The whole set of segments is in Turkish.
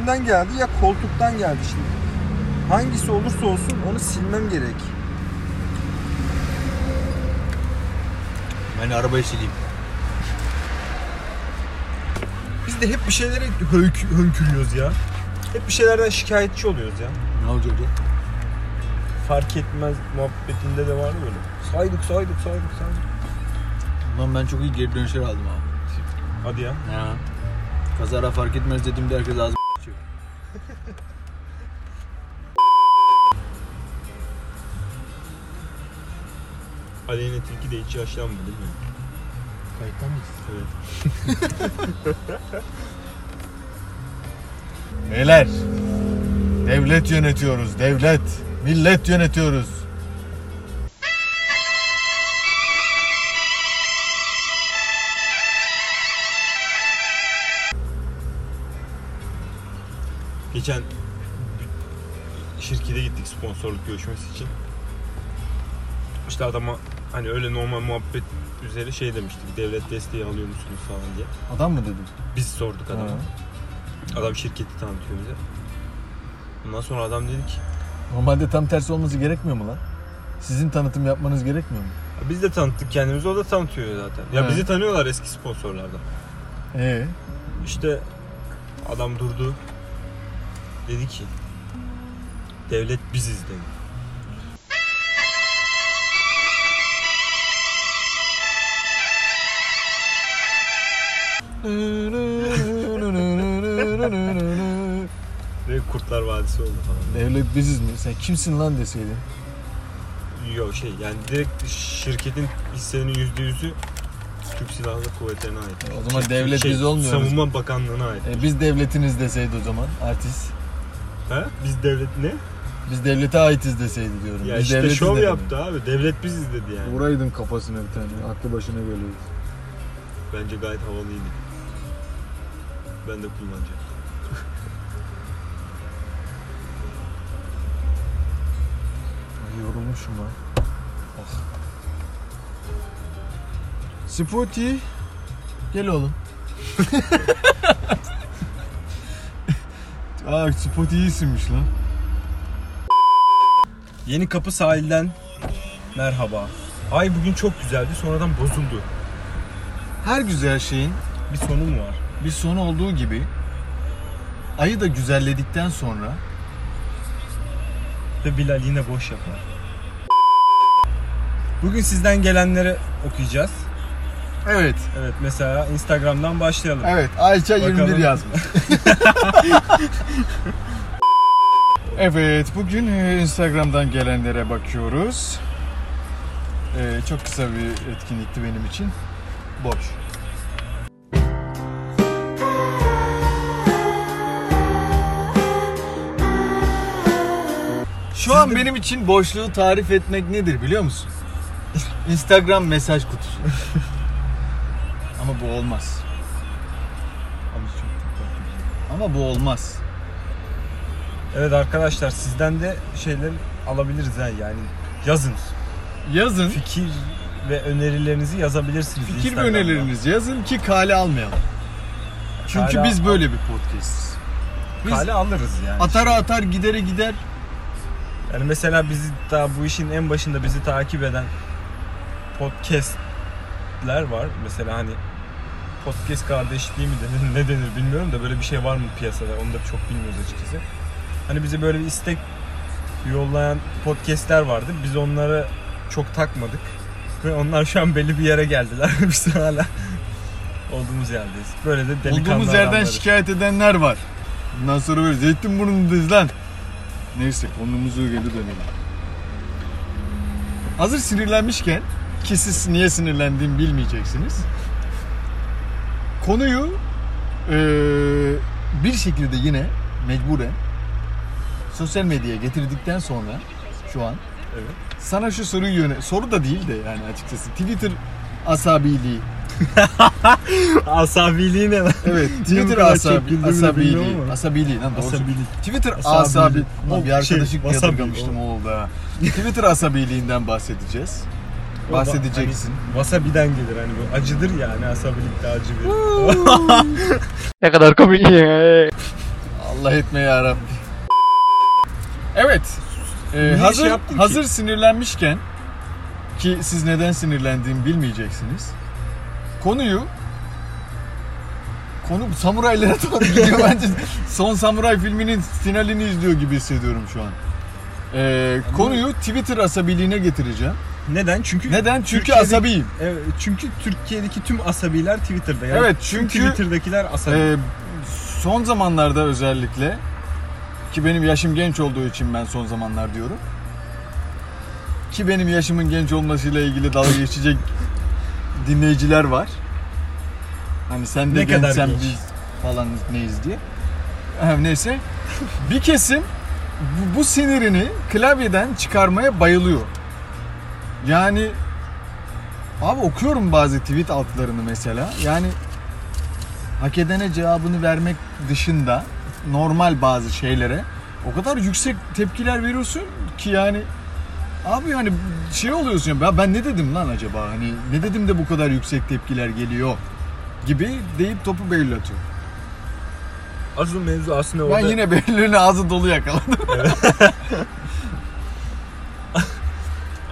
üstümden geldi ya koltuktan geldi şimdi. Hangisi olursa olsun onu silmem gerek. Ben arabayı sileyim. Biz de hep bir şeylere hönk- hönkürüyoruz ya. Hep bir şeylerden şikayetçi oluyoruz ya. Ne olacak ya? Fark etmez muhabbetinde de var böyle. Saydık saydık saydık saydık. Ulan ben çok iyi geri dönüşler aldım abi. Hadi ya. Ya. Kazara fark etmez dediğimde herkes ağzı Aleyna Tilki de hiç yaşlanmadı değil mi? Kayıtta mıyız? Evet. Beyler. Devlet yönetiyoruz. Devlet. Millet yönetiyoruz. Geçen şirkete gittik sponsorluk görüşmesi için. İşte adama hani öyle normal muhabbet üzere şey demiştik. Devlet desteği alıyor musunuz falan diye. Adam mı dedim? Biz sorduk adama. Ha. Adam şirketi tanıtıyor bize. Ondan sonra adam dedi ki Normalde tam tersi olması gerekmiyor mu lan? Sizin tanıtım yapmanız gerekmiyor mu? biz de tanıttık kendimizi o da tanıtıyor zaten. Ya Evet. bizi tanıyorlar eski sponsorlardan. Ee, İşte adam durdu. Dedi ki devlet biziz dedi. Ve Kurtlar Vadisi oldu falan. Devlet biziz mi? Sen kimsin lan deseydin. Yok şey yani direkt şirketin hisselerinin yüzde yüzü Türk Silahlı Kuvvetleri'ne ait. O zaman devlet biz olmuyoruz. Savunma Bakanlığı'na ait. E, biz devletiniz deseydi o zaman artist. Ha? Biz devlet ne? Biz devlete aitiz deseydi diyorum. Ya biz işte devletiz şov dedim. yaptı abi. Devlet biziz dedi yani. Vuraydın kafasına bir tane. Aklı başına geliyor. Bence gayet havalıydı. Ben de kullanacağım. Ay yorulmuşum lan. Oh. Spotty. Gel oğlum. Aa Spotty iyisinmiş lan. Yeni Kapı sahilden merhaba. Ay bugün çok güzeldi sonradan bozuldu. Her güzel şeyin Bir sonu mu var? Bir sonu olduğu gibi ayı da güzelledikten sonra Ve Bilal yine boş yapar. Bugün sizden gelenleri okuyacağız. evet Evet mesela Instagram'dan başlayalım. evet Ayça Bakalım. 21 yazmış. evet bugün e, Instagram'dan gelenlere bakıyoruz. E, çok kısa bir etkinlikti benim için. Boş. Şu an benim için boşluğu tarif etmek nedir biliyor musun? Instagram mesaj kutusu. Ama bu olmaz. Ama bu olmaz. Evet arkadaşlar sizden de şeyler alabiliriz ha yani. Yazın. Yazın Fikir ve önerilerinizi yazabilirsiniz. fikir ve Instagram'da. önerilerinizi yazın ki kale almayalım. Çünkü Kale biz al- böyle bir podcast'iz. Biz Kale alırız yani. atara atar gidere gider. Yani mesela bizi daha bu işin en başında bizi takip eden podcastler var. Mesela hani podcast kardeşliği mi denir ne denir bilmiyorum da böyle bir şey var mı piyasada onu da çok bilmiyoruz açıkçası. Hani bize böyle bir istek yollayan podcastler vardı. Biz onları çok takmadık. Ve onlar şu an belli bir yere geldiler. Biz hala olduğumuz yerdeyiz. Böyle de delikanlı Olduğumuz yerden adamlarız. şikayet edenler var. Bundan sonra böyle Zeytinburnu'ndayız lan. Neyse konumuza geri dönelim. Hazır sinirlenmişken ki siz niye sinirlendiğimi bilmeyeceksiniz. Konuyu eee, bir şekilde yine mecburen sosyal medyaya getirdikten sonra şu an Evet. sana şu soruyu yöne soru da değil de yani açıkçası Twitter asabiliği Asabiliği ne lan? Evet, Twitter asabi, asabiliği, asabiliği lan doğru. Asabilik. Twitter Asabi. O bir şey, wasabi, yadırgamıştım o oldu ha. Twitter asabiliğinden bahsedeceğiz. Bahsedeceksin. Hani wasabi'den gelir hani bu acıdır yani asabilik de acı verir. Ne kadar komik ya. Allah etme ya Rabbi. Evet. e, Niye hazır şey yaptın ki? hazır sinirlenmişken ki siz neden sinirlendiğimi bilmeyeceksiniz. Konuyu konu samuraylara doğru gidiyor bence. Son Samuray filminin finalini izliyor gibi hissediyorum şu an. E, konuyu Twitter asabiliğine getireceğim. Neden? Çünkü Neden? Çünkü Türkiye'de- asabiyim. Evet, çünkü Türkiye'deki tüm asabiler Twitter'da. Yani Evet, tüm çünkü- Twitter'dakiler asabi. Ee, son zamanlarda özellikle ki benim yaşım genç olduğu için ben son zamanlar diyorum. Ki benim yaşımın genç olmasıyla ilgili dalga geçecek dinleyiciler var. Hani sen de Ne kadar gençsen genç? biz falan neyiz diye. Neyse. Bir kesim bu, bu sinirini klavyeden çıkarmaya bayılıyor. Yani abi okuyorum bazı tweet altlarını mesela. Yani hak edene cevabını vermek dışında normal bazı şeylere o kadar yüksek tepkiler veriyorsun ki yani abi hani şey oluyorsun ya "Ya ben ne dedim lan acaba hani ne dedim de bu kadar yüksek tepkiler geliyor gibi deyip topu belirletiyor. Asıl mevzu aslında Ben orada... yine Behlül'ün ağzı dolu yakaladım.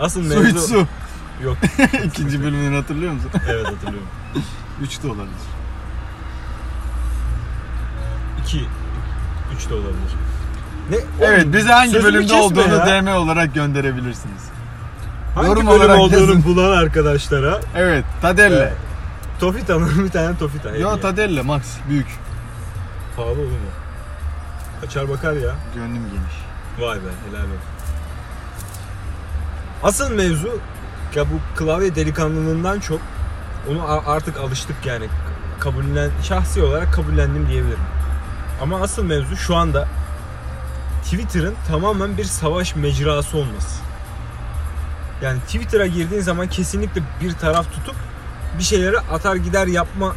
Asıl su mevzu... iç su. Yok. İkinci bölümünü hatırlıyor musun? evet hatırlıyorum. Üç de olabilir. İki. Üç de olabilir. Ne? Evet bize hangi sözümü bölümde kesme olduğunu ya. DM olarak gönderebilirsiniz. Hangi yorum bölüm olarak olduğunu yazın. bulan arkadaşlara Evet Tadelle. Evet. Tofita'nın bir tane Tofita. Yo Tadelle Max büyük. Pahalı olur mu? Açar bakar ya. Gönlüm geniş. Vay be helal olsun. Asıl mevzu ya bu klavye delikanlılığından çok onu artık alıştık yani kabullen şahsi olarak kabullendim diyebilirim. Ama asıl mevzu şu anda Twitter'ın tamamen bir savaş mecrası olması. Yani Twitter'a girdiğin zaman kesinlikle bir taraf tutup bir şeyleri atar gider yapma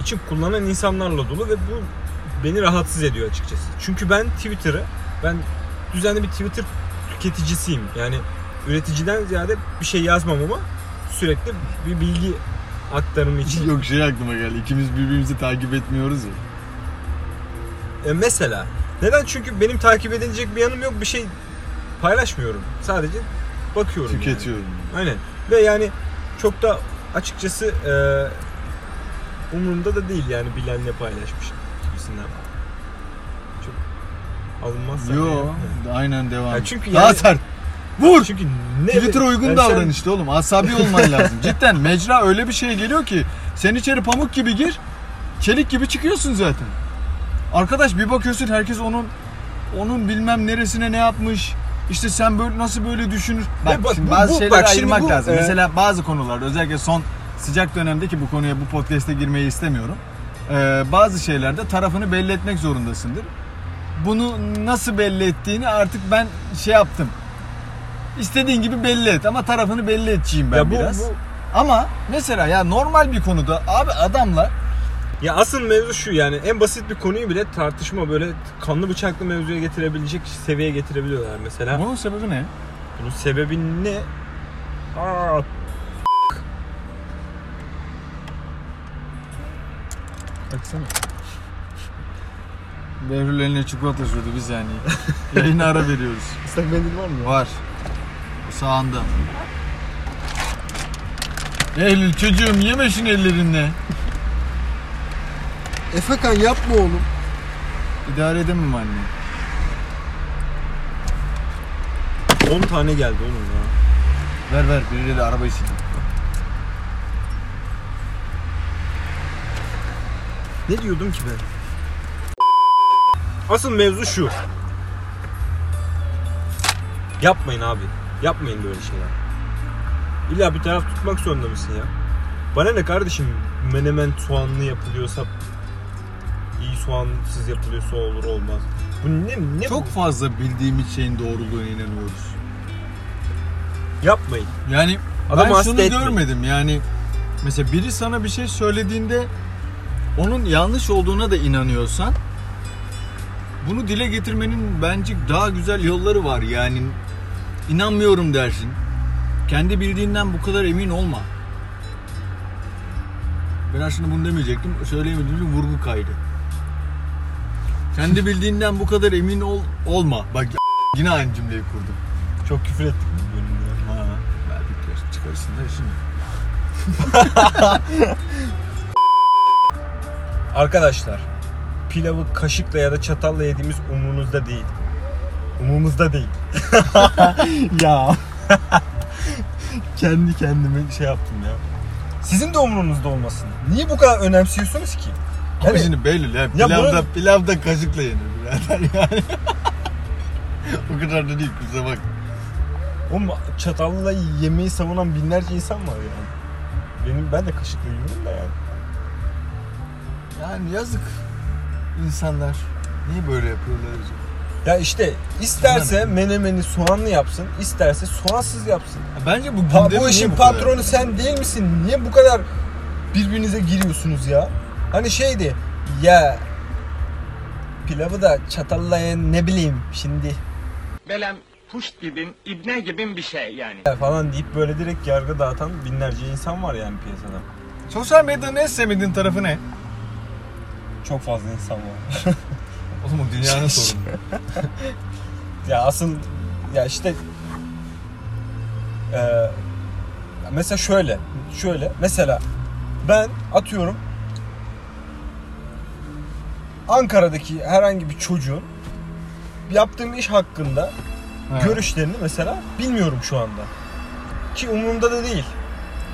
için kullanan insanlarla dolu ve bu beni rahatsız ediyor açıkçası. Çünkü ben Twitter'ı ben düzenli bir Twitter tüketicisiyim. Yani üreticiden ziyade bir şey yazmam ama sürekli bir bilgi aktarımı için. Yok şey aklıma geldi. İkimiz birbirimizi takip etmiyoruz ya. E mesela neden? Çünkü benim takip edilecek bir yanım yok. Bir şey paylaşmıyorum. Sadece bakıyorum. yani. Tüketiyorum. Aynen. Ve yani çok da açıkçası e, umurumda da değil yani bilen ne paylaşmış gibisinden. Çok alınmazsa. Yo, yani. aynen devam. Ya et. çünkü Daha yani- sert. Vur. Çünkü ne Twitter uygun Yani davran sen- işte oğlum. Asabi olman lazım. Cidden mecra öyle bir şey geliyor ki sen içeri pamuk gibi gir, çelik gibi çıkıyorsun zaten. Arkadaş bir bakıyorsun herkes onun onun bilmem neresine ne yapmış. İşte sen böyle nasıl böyle düşünür? Bak, bak, şimdi bu- bazı bu- şeyleri bak ayırmak bu, lazım. e, Mesela bazı konularda özellikle son sıcak dönemde ki bu konuya bu podcast'e girmeyi istemiyorum. Ee, bazı şeylerde tarafını belli etmek zorundasındır. Bunu nasıl belli ettiğini artık ben şey yaptım. İstediğin gibi belli et ama tarafını belli edeceğim ben Ya bu, biraz. bu Ama mesela ya normal bir konuda abi adamlar ya asıl mevzu şu yani en basit bir konuyu bile tartışma böyle kanlı bıçaklı mevzuya getirebilecek seviyeye getirebiliyorlar mesela. bunun sebebi ne? Bunun sebebi ne? Aa, Baksana. Behlül eline çikolata sürdü bir saniye. Yayına ara veriyoruz. ıslak mendil var mı? Var. Sağında. Eylül çocuğum yeme şunu ellerinle. Efekan yapma oğlum. İdare edemem anne. 10 tane geldi oğlum ya. Ver ver birileri arabayı silin. Ne diyordum ki ben? Asıl mevzu şu. Yapmayın abi. Yapmayın böyle şeyler. İlla bir taraf tutmak zorunda mısın ya? Bana ne kardeşim menemen soğanlı yapılıyorsa soğansız yapılıyorsa olur olmaz. Bu ne ne Çok bu? fazla bildiğimiz şeyin doğruluğuna inanıyoruz. yapmayın. Yani Adamı ben şunu etmeyin. görmedim yani mesela biri sana bir şey söylediğinde onun yanlış olduğuna da inanıyorsan bunu dile getirmenin bence daha güzel yolları var yani inanmıyorum dersin. Kendi bildiğinden bu kadar emin olma. Ben aslında bunu demeyecektim. Söyleyemediğim için vurgu kaydı. Kendi bildiğinden bu kadar emin ol olma. Bak yine aynı cümleyi kurdum. Çok küfür ettik bu bölümde. Ha, belki çıkarsın da şimdi. Arkadaşlar pilavı kaşıkla ya da çatalla yediğimiz umurunuzda değil. Umurumuzda değil. ya. Kendi kendime şey yaptım ya. Sizin de umurunuzda olmasın. Niye bu kadar önemsiyorsunuz ki? Yani- şimdi belli ya. Pilavda, bunu- pilavda kaşıkla yenir birader yani. o kadar da değil kusura bak. Oğlum çatalla yemeği savunan binlerce insan var yani. Benim ben de kaşıkla yiyorum da yani. Yani yazık insanlar. Niye böyle yapıyorlar acaba? Ya işte isterse menemeni soğanlı yapsın, isterse soğansız yapsın. Bence bu gündemi bu niye işin kadar? patronu sen değil misin? Niye bu kadar birbirinize giriyorsunuz ya? Hani şeydi ya pilavı da çatalla ye, ne bileyim şimdi Belem puşt gibin, ibne gibin bir şey yani. falan deyip böyle direkt yargı dağıtan binlerce insan var yani piyasada. Sosyal medyanın en sevmediğin tarafı ne? Çok fazla insan var. Oğlum o dünyanın sorunu. ya asıl ya işte eee, mesela şöyle şöyle mesela ben atıyorum Ankara'daki herhangi bir çocuğun yaptığım iş hakkında Ha. görüşlerini mesela bilmiyorum şu anda. Ki umurumda da değil.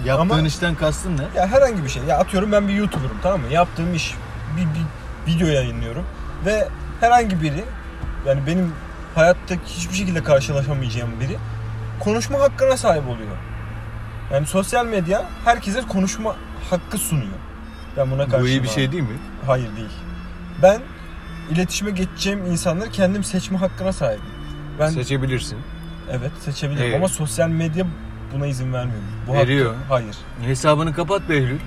Yaptığın Ama- işten kastın ne? Ya herhangi bir şey. Ya atıyorum ben bir YouTuber'ım tamam mı? Yaptığım iş bir, bir video yayınlıyorum ve herhangi biri yani benim hayatta hiçbir şekilde karşılaşamayacağım biri konuşma hakkına sahip oluyor. Yani sosyal medya herkese konuşma hakkı sunuyor. Ben buna karşıyım Bu iyi bir şey değil mi? Hayır değil. Ben iletişime geçeceğim insanları kendim seçme hakkına sahibim. Ben Seçebilirsin. evet seçebilirim Evet. ama sosyal medya buna izin vermiyor. Bu Veriyor. Hakkı, hayır. Hesabını kapat Behlül.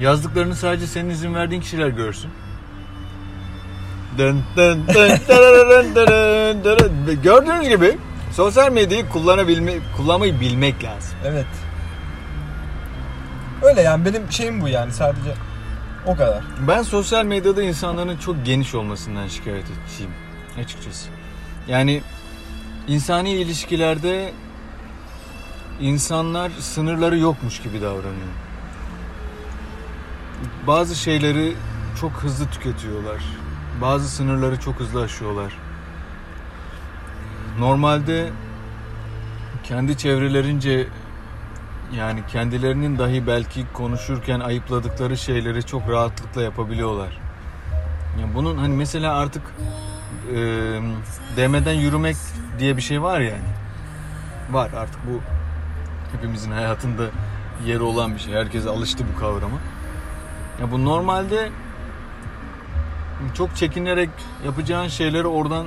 Yazdıklarını sadece senin izin verdiğin kişiler görsün. Dın dın dın dırırın dırın dırın. Gördüğünüz gibi sosyal medyayı kullanabilme, kullanmayı bilmek lazım. Evet. Öyle yani benim şeyim bu yani sadece o kadar. Ben sosyal medyada insanların çok geniş olmasından şikayetçiyim açıkçası. Yani insani ilişkilerde insanlar sınırları yokmuş gibi davranıyor. Bazı şeyleri çok hızlı tüketiyorlar. Bazı sınırları çok hızlı aşıyorlar. Normalde kendi çevrelerince yani kendilerinin dahi belki konuşurken ayıpladıkları şeyleri çok rahatlıkla yapabiliyorlar. Ya bunun hani mesela artık e, demeden yürümek diye bir şey var yani. Var artık bu hepimizin hayatında yeri olan bir şey. Herkes alıştı bu kavrama. Ya bu normalde çok çekinerek yapacağın şeyleri oradan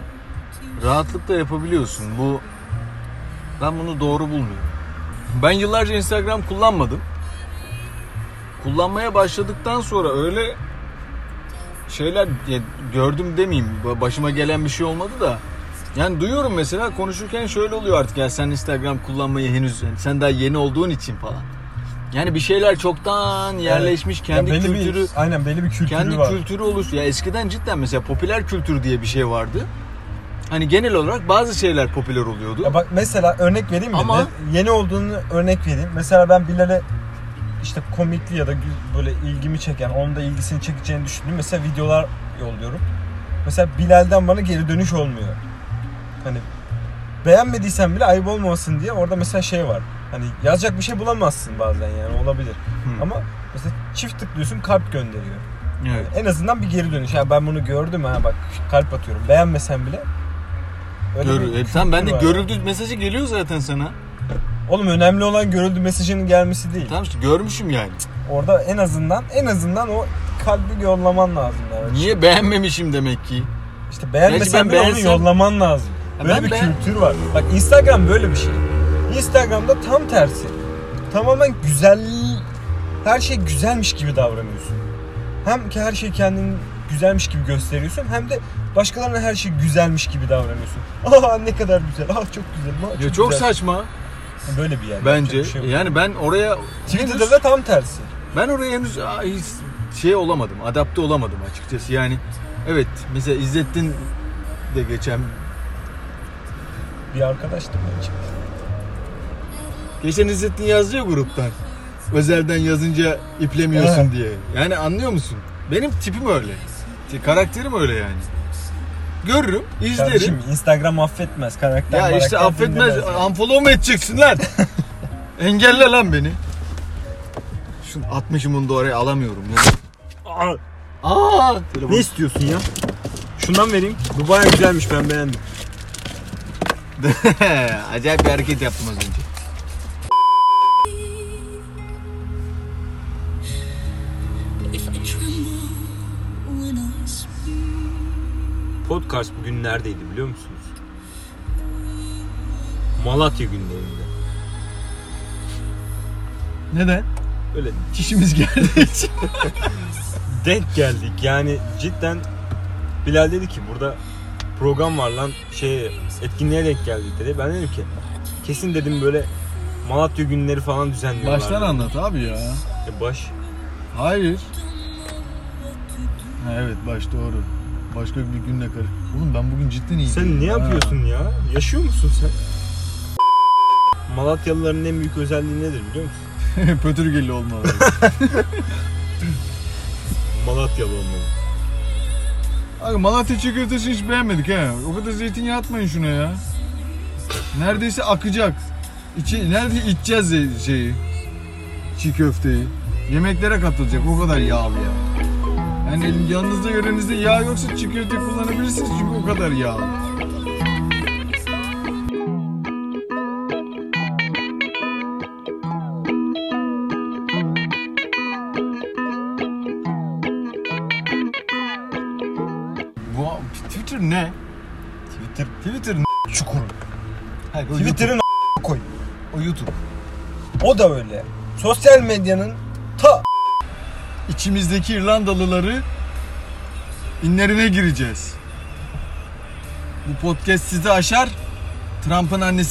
rahatlıkla yapabiliyorsun. Bu ben bunu doğru bulmuyorum. Ben yıllarca Instagram kullanmadım. Kullanmaya başladıktan sonra öyle şeyler gördüm demeyeyim. ba- Başıma gelen bir şey olmadı da. Yani duyuyorum mesela konuşurken şöyle oluyor artık ya sen Instagram kullanmayı henüz yani sen daha yeni olduğun için falan. Yani bir şeyler çoktan yerleşmiş kendi Ya belli kültürü bir, aynen belli bir kültürü kendi var. kültürü oluş. Ya eskiden cidden mesela popüler kültür diye bir şey vardı. Hani genel olarak bazı şeyler popüler oluyordu. Ya bak mesela örnek vereyim mi? Ama- Ne- Yeni olduğunu örnek vereyim. Mesela ben Bilal'e işte komikli ya da böyle ilgimi çeken, onun da ilgisini çekeceğini düşündüğüm mesela videolar yolluyorum. Mesela Bilal'den bana geri dönüş olmuyor. Hani beğenmediysen bile ayıp olmasın diye orada mesela şey var. Hani yazacak bir şey bulamazsın bazen yani olabilir. Hı. Ama mesela çift tıklıyorsun kalp gönderiyor. Evet. En azından bir geri dönüş. Yani ben bunu gördüm ha bak kalp atıyorum. Beğenmesen bile. Öyle Gör, e, tamam ben de var görüldü mesajı geliyor zaten sana. Oğlum önemli olan görüldü mesajının gelmesi değil. Tamam işte görmüşüm yani. Orada en azından en azından o kalbi yollaman lazım yani. Niye beğenmemişim demek ki? İşte beğenmesen ben onu beğensem- yollaman lazım. Böyle ben bir beğen- kültür var. Bak Instagram böyle bir şey. Instagram'da tam tersi. Tamamen güzel her şey güzelmiş gibi davranıyorsun. Hem ki her şey kendini güzelmiş gibi gösteriyorsun hem de başkalarına her şey güzelmiş gibi davranıyorsun. Aa ne kadar güzel. Aa çok güzel. Aa, çok Ya çok güzel. saçma Böyle bir yer. bence. Bir şey yok. yani ben oraya Twitter'da henüz, da tam tersi. ben oraya henüz şey olamadım. Adapte olamadım açıkçası. Yani Evet mesela İzzettin de geçen Bir arkadaştım bence. geçen İzzettin yazdı ya gruptan. Özelden yazınca iplemiyorsun Evet. diye. Yani anlıyor musun? Benim tipim öyle. Karakterim öyle yani. Görürüm, izlerim. Kardeşim Instagram affetmez karakter. ya işte affetmez. Unfollow mu edeceksin lan? Engelle lan beni. Şunu atmışım bunu da oraya alamıyorum ya. Aa, Aa! Telefon. ne istiyorsun ya? Şundan vereyim. Bu baya güzelmiş ben beğendim. Acayip bir hareket yaptım az önce. Podcast bugün neredeydi biliyor musunuz? Malatya günlerinde. Neden? Öyle Çişimiz geldiği için. denk geldik. Yani cidden Bilal dedi ki burada program var lan şey etkinliğe denk geldik dedi. Ben dedim ki kesin dedim böyle Malatya günleri falan düzenliyorlar. Baştan anlat abi ya. E baş. Hayır. Ha, evet baş doğru. Başka bir günle karı. Oğlum ben bugün cidden iyiyim. Sen ne yapıyorsun ya? Yaşıyor musun sen? Malatyalıların en büyük özelliği nedir biliyor musun? Pötürgeli olmalı. Malatyalı olmalı. Abi Malatya köftesi hiç beğenmedik ha. O kadar zeytinyağı atmayın şuna ya. Neredeyse akacak. İçi, nerede içeceğiz şeyi? Çiğ köfteyi. Yemeklere katılacak o kadar yağlı ya. Yani yanınızda yörenizde yağ yoksa çiğ köfte kullanabilirsiniz çünkü o kadar yağlı. Bu Twitter ne? Twitter Twitter ne? çukuru. Hayır, Twitter'ın koy. O YouTube. O da öyle. Sosyal medyanın İçimizdeki İrlandalıları inlerine gireceğiz. Bu podcast sizi aşar. Trump'ın annesi